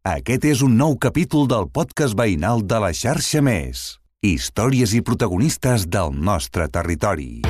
Aquest és un nou capítol del podcast veïnal de la xarxa Més. Històries i protagonistes del nostre territori.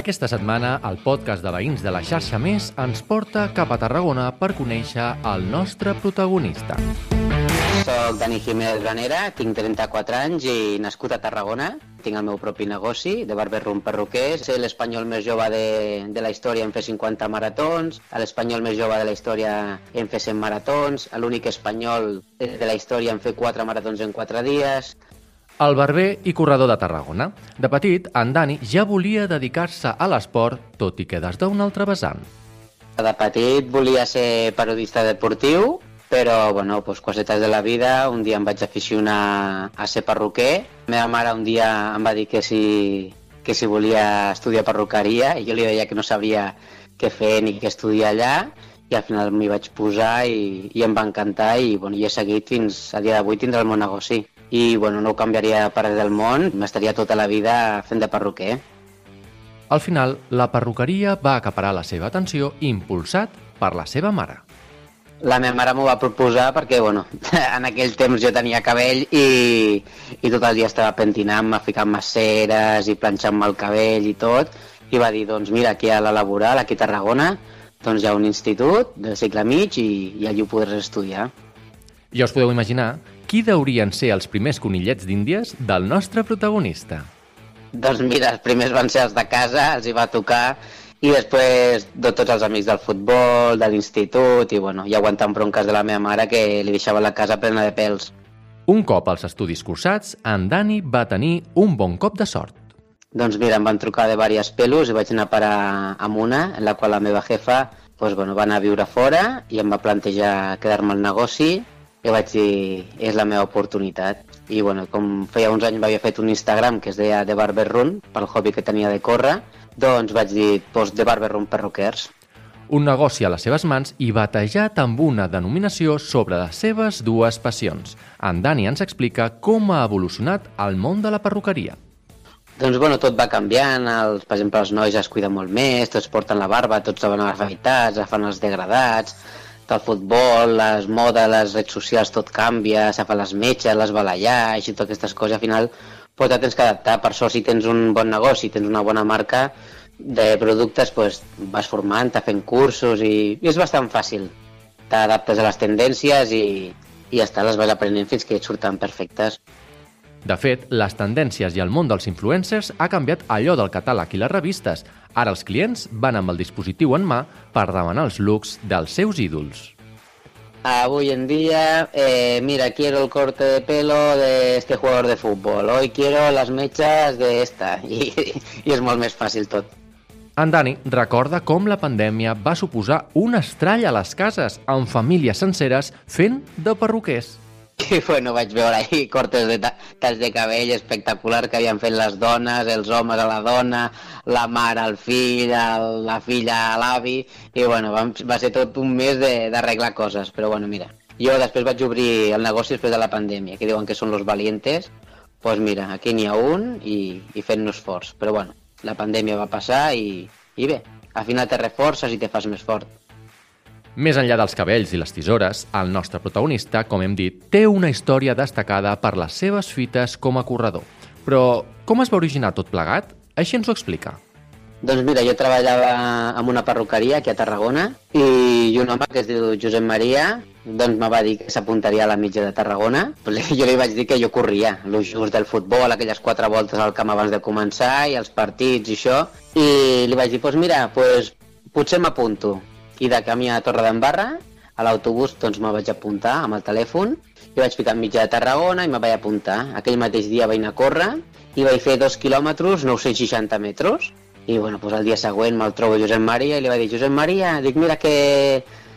Aquesta setmana, el podcast de veïns de la xarxa Més ens porta cap a Tarragona per conèixer el nostre protagonista. Soc Dani Jiménez Granera, tinc 34 anys i nascut a Tarragona. Tinc el meu propi negoci de barber rum perruquer. Ser l'espanyol més jove de, de la història en fer 50 maratons, l'espanyol més jove de la història en fer 100 maratons, l'únic espanyol de la història en fer 4 maratons en 4 dies. El barber i corredor de Tarragona. De petit, en Dani ja volia dedicar-se a l'esport, tot i que des d'un altre vessant. De petit volia ser periodista deportiu, però, bueno, pues, cosetes de la vida, un dia em vaig aficionar a ser perruquer. La meva mare un dia em va dir que si, que si volia estudiar perruqueria i jo li deia que no sabia què fer ni què estudiar allà i al final m'hi vaig posar i, i em va encantar i, bueno, i he seguit fins a dia d'avui tindré el meu negoci. I bueno, no ho canviaria per res del món, m'estaria tota la vida fent de perruquer. Al final, la perruqueria va acaparar la seva atenció impulsat per la seva mare. La meva mare m'ho va proposar perquè, bueno, en aquell temps jo tenia cabell i, i tot el dia estava pentinant-me, ficant-me ceres i planxant-me el cabell i tot, i va dir, doncs mira, aquí a la laboral, aquí a Tarragona, doncs hi ha un institut del segle mig i, i allí ho podràs estudiar. Ja us podeu imaginar qui deurien ser els primers conillets d'Índies del nostre protagonista. Doncs mira, els primers van ser els de casa, els hi va tocar i després de tots els amics del futbol, de l'institut, i bueno, i aguantant bronques de la meva mare que li deixava la casa plena de pèls. Un cop als estudis cursats, en Dani va tenir un bon cop de sort. Doncs mira, em van trucar de diversos pelos i vaig anar a parar amb una, en la qual la meva jefa doncs, bueno, va anar a viure fora i em va plantejar quedar-me al negoci i vaig dir, és la meva oportunitat. I bueno, com feia uns anys m'havia fet un Instagram que es deia The Barber Run, pel hobby que tenia de córrer, doncs vaig dir post de Barber Room Perruquers. Un negoci a les seves mans i batejat amb una denominació sobre les seves dues passions. En Dani ens explica com ha evolucionat el món de la perruqueria. Doncs bueno, tot va canviant, els, per exemple els nois es cuiden molt més, tots porten la barba, tots van a les afeitats, fan els degradats, el futbol, les modes, les redes socials, tot canvia, se fan les metges, les balallaix i totes aquestes coses, al final però te tens que adaptar. Per això, si tens un bon negoci, tens una bona marca de productes, pues, vas formant, fent cursos i, i és bastant fàcil. T'adaptes a les tendències i, i ja està, les vas aprenent fins que et surten perfectes. De fet, les tendències i el món dels influencers ha canviat allò del catàleg i les revistes. Ara els clients van amb el dispositiu en mà per demanar els looks dels seus ídols. Hoy en día, eh, mira, quiero el corte de pelo de este jugador de fútbol, hoy quiero las mechas de esta, i, i és molt més fàcil tot. En Dani recorda com la pandèmia va suposar un estrall a les cases, amb famílies senceres fent de perruquers. I bueno, vaig veure ahí cortes de talls de cabell espectacular que havien fet les dones, els homes a la dona, la mare al fill, el, la filla a l'avi, i bueno, va, va ser tot un mes d'arreglar coses, però bueno, mira. Jo després vaig obrir el negoci després de la pandèmia, que diuen que són los valientes, doncs pues mira, aquí n'hi ha un i, i fent-nos forts. Però bueno, la pandèmia va passar i, i bé, al final te reforces i te fas més fort. Més enllà dels cabells i les tisores, el nostre protagonista, com hem dit, té una història destacada per les seves fites com a corredor. Però com es va originar tot plegat? Així ens ho explica. Doncs mira, jo treballava en una perruqueria aquí a Tarragona i un home que es diu Josep Maria doncs me va dir que s'apuntaria a la mitja de Tarragona. Jo li vaig dir que jo corria, el just del futbol, aquelles quatre voltes al camp abans de començar i els partits i això. I li vaig dir, doncs pues mira, pues, potser m'apunto i de camí a Torre d'Embarra, a l'autobús doncs me vaig apuntar amb el telèfon i vaig ficar mitja de Tarragona i me vaig apuntar. Aquell mateix dia vaig anar a córrer i vaig fer dos quilòmetres, 960 metres. I bueno, doncs el dia següent me'l trobo Josep Maria i li vaig dir, Josep Maria, dic, mira que,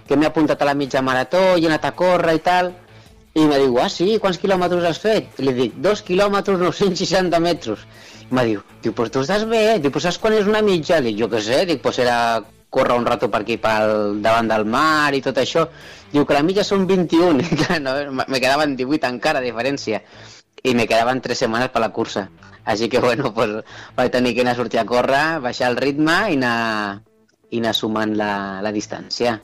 que m'he apuntat a la mitja marató i he anat a córrer i tal. I me diu, ah sí, quants quilòmetres has fet? I li dic, dos quilòmetres, 960 metres. I me diu, diu, però tu estàs bé, eh? Diu, però saps quan és una mitja? Dic, jo què sé, dic, pues era córrer un rato per aquí pel davant del mar i tot això. Diu que la mitja són 21, i clar, no, me quedaven 18 encara, a diferència, i me quedaven 3 setmanes per la cursa. Així que, bueno, pues, vaig tenir que anar a sortir a córrer, baixar el ritme i anar, i anar sumant la, la distància.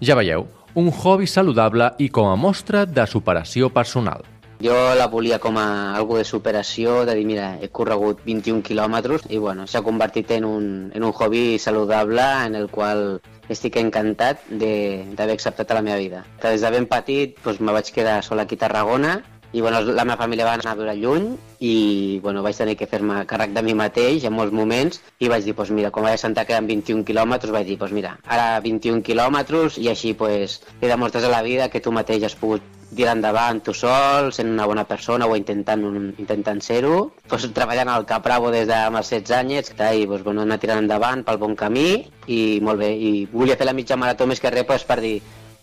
Ja veieu, un hobby saludable i com a mostra de superació personal. Jo la volia com a algo de superació, de dir, mira, he corregut 21 quilòmetres i bueno, s'ha convertit en un, en un hobby saludable en el qual estic encantat d'haver acceptat a la meva vida. Des de ben petit doncs, me vaig quedar sol aquí a Tarragona i bueno, la meva família va anar a viure lluny i bueno, vaig tenir que fer-me càrrec de mi mateix en molts moments i vaig dir, pues, mira, com vaig sentar quedant 21 quilòmetres, vaig dir, pues, mira, ara 21 quilòmetres i així pues, li demostres a la vida que tu mateix has pogut tirar endavant tu sol, sent una bona persona o intentant, intentant ser-ho, pues, treballant al Capravo des de els 16 anys i pues, bueno, anar tirant endavant pel bon camí i molt bé, i volia fer la mitja marató més que res pues, per dir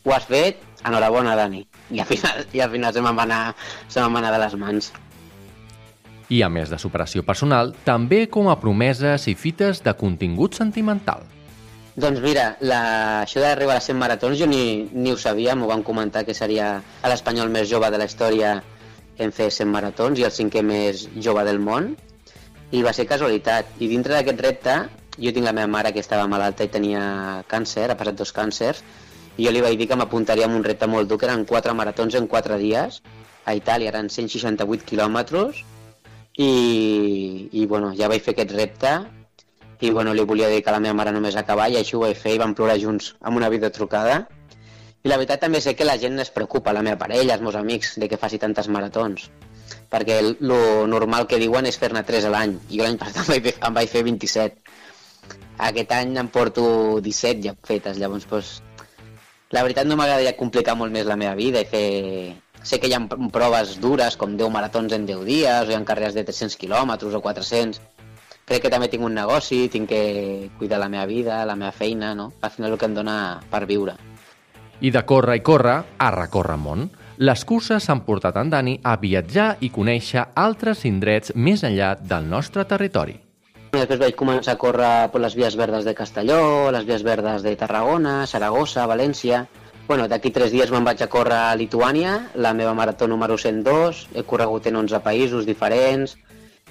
ho has fet, enhorabona Dani. I al final, i al final se me'n va, se va anar de les mans. I a més de superació personal, també com a promeses i fites de contingut sentimental. Doncs mira, la... això d'arribar a les 100 maratons jo ni, ni ho sabia, m'ho van comentar que seria l'espanyol més jove de la història en fer 100 maratons i el cinquè més jove del món. I va ser casualitat. I dintre d'aquest repte jo tinc la meva mare que estava malalta i tenia càncer, ha passat dos càncers i jo li vaig dir que m'apuntaria amb un repte molt dur que eren 4 maratons en 4 dies a Itàlia, eren 168 quilòmetres. I, i bueno, ja vaig fer aquest repte i bueno, li volia dir que la meva mare només acabar i així ho vaig fer i vam plorar junts amb una vida trucada. I la veritat també sé que la gent es preocupa, la meva parella, els meus amics, de que faci tantes maratons. Perquè el normal que diuen és fer-ne 3 a l'any jo l'any passat em vaig, em vaig fer 27 aquest any em porto 17 ja fetes llavors doncs, la veritat no m'agradaria complicar molt més la meva vida i fer sé que hi ha proves dures com 10 maratons en 10 dies o hi ha carreres de 300 quilòmetres o 400 crec que també tinc un negoci, tinc que cuidar la meva vida, la meva feina, no? Al final el que em dona per viure. I de córrer i córrer a recórrer món. Les curses s'han portat en Dani a viatjar i conèixer altres indrets més enllà del nostre territori. Després vaig començar a córrer per les vies verdes de Castelló, les vies verdes de Tarragona, Saragossa, València... Bueno, d'aquí tres dies me'n vaig a córrer a Lituània, la meva marató número 102, he corregut en 11 països diferents,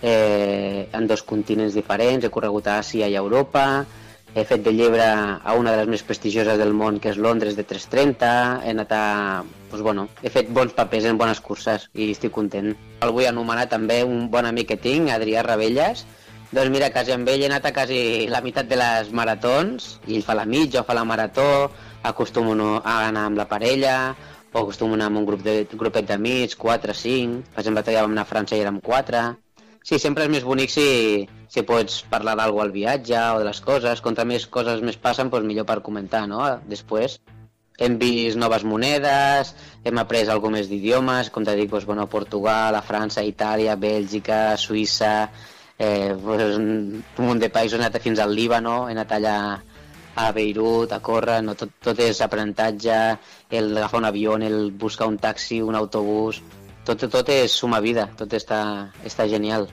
eh, en dos continents diferents, he corregut a Àsia i a Europa, he fet de llebre a una de les més prestigioses del món, que és Londres de 330, he anat a... Doncs, bueno, he fet bons papers en bones curses i estic content. El vull anomenar també un bon amic que tinc, Adrià Rebelles, doncs mira, quasi amb ell he anat a quasi la meitat de les maratons, i ell fa la mitja o fa la marató, acostumo a anar amb la parella, o acostumo a anar amb un grup de, grupet d'amics, 4, 5, per exemple, també vam anar a França i érem 4, Sí, sempre és més bonic si, si pots parlar d'algú al viatge o de les coses. Contra més coses més passen, doncs millor per comentar, no? Després hem vist noves monedes, hem après algo més d'idiomes, com te dic, doncs, bueno, Portugal, a França, Itàlia, Bèlgica, Suïssa, eh, doncs, un munt de països, he anat fins al Líbano, he anat allà a Beirut, a córrer, no? tot, tot és aprenentatge, el agafar un avió, el buscar un taxi, un autobús, tot, tot és suma vida, tot està, està genial.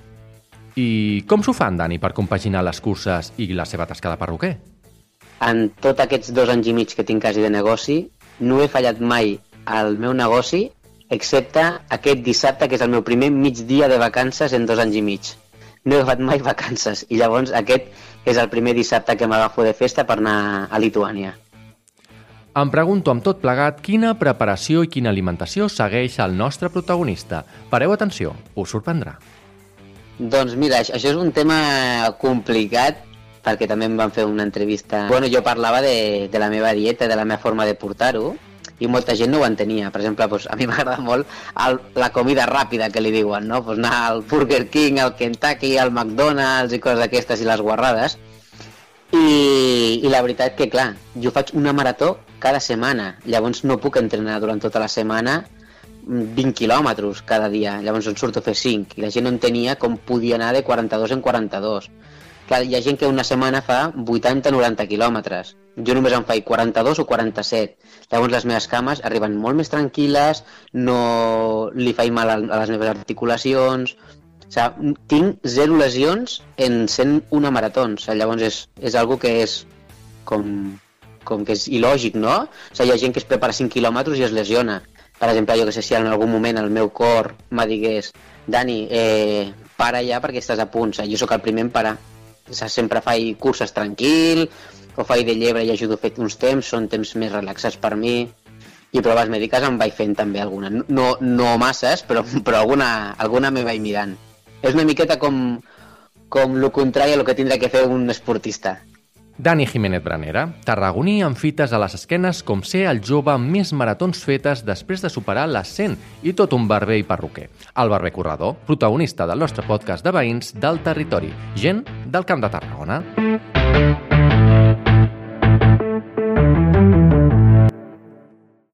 I com s'ho fan, Dani, per compaginar les curses i la seva tasca de perruquer? En tots aquests dos anys i mig que tinc quasi de negoci, no he fallat mai al meu negoci, excepte aquest dissabte, que és el meu primer migdia de vacances en dos anys i mig. No he agafat mai vacances, i llavors aquest és el primer dissabte que m'agafo de festa per anar a Lituània. Em pregunto amb tot plegat quina preparació i quina alimentació segueix el nostre protagonista. Pareu atenció, us sorprendrà. Doncs mira, això és un tema complicat perquè també em van fer una entrevista... Bueno, jo parlava de, de la meva dieta, de la meva forma de portar-ho, i molta gent no ho entenia. Per exemple, doncs, a mi m'agrada molt el, la comida ràpida que li diuen, no? Pues anar al Burger King, al Kentucky, al McDonald's i coses d'aquestes i les guarrades. I, I la veritat que, clar, jo faig una marató cada setmana, llavors no puc entrenar durant tota la setmana 20 quilòmetres cada dia, llavors en surto a fer 5, i la gent no entenia com podia anar de 42 en 42. Clar, hi ha gent que una setmana fa 80-90 quilòmetres, jo només en faig 42 o 47, llavors les meves cames arriben molt més tranquil·les, no li faig mal a les meves articulacions, o sigui, tinc zero lesions en 101 maratons, llavors és, és algo que és com com que és il·lògic, no? O sigui, hi ha gent que es prepara 5 quilòmetres i es lesiona. Per exemple, jo que sé, si en algun moment el meu cor me digués Dani, eh, para ja perquè estàs a punt. O sigui, jo sóc el primer en parar. O sigui, sempre faig curses tranquil, ho faig de llebre i ajudo a fer uns temps, són temps més relaxats per mi, i proves mèdiques em vaig fent també alguna. No, no masses, però, però alguna, alguna me vaig mirant. És una miqueta com, com el contrari a el que tindrà que fer un esportista. Dani Jiménez Branera, tarragoní amb fites a les esquenes com ser el jove amb més maratons fetes després de superar les 100 i tot un barber i perruquer. El barber corredor, protagonista del nostre podcast de veïns del territori, gent del Camp de Tarragona.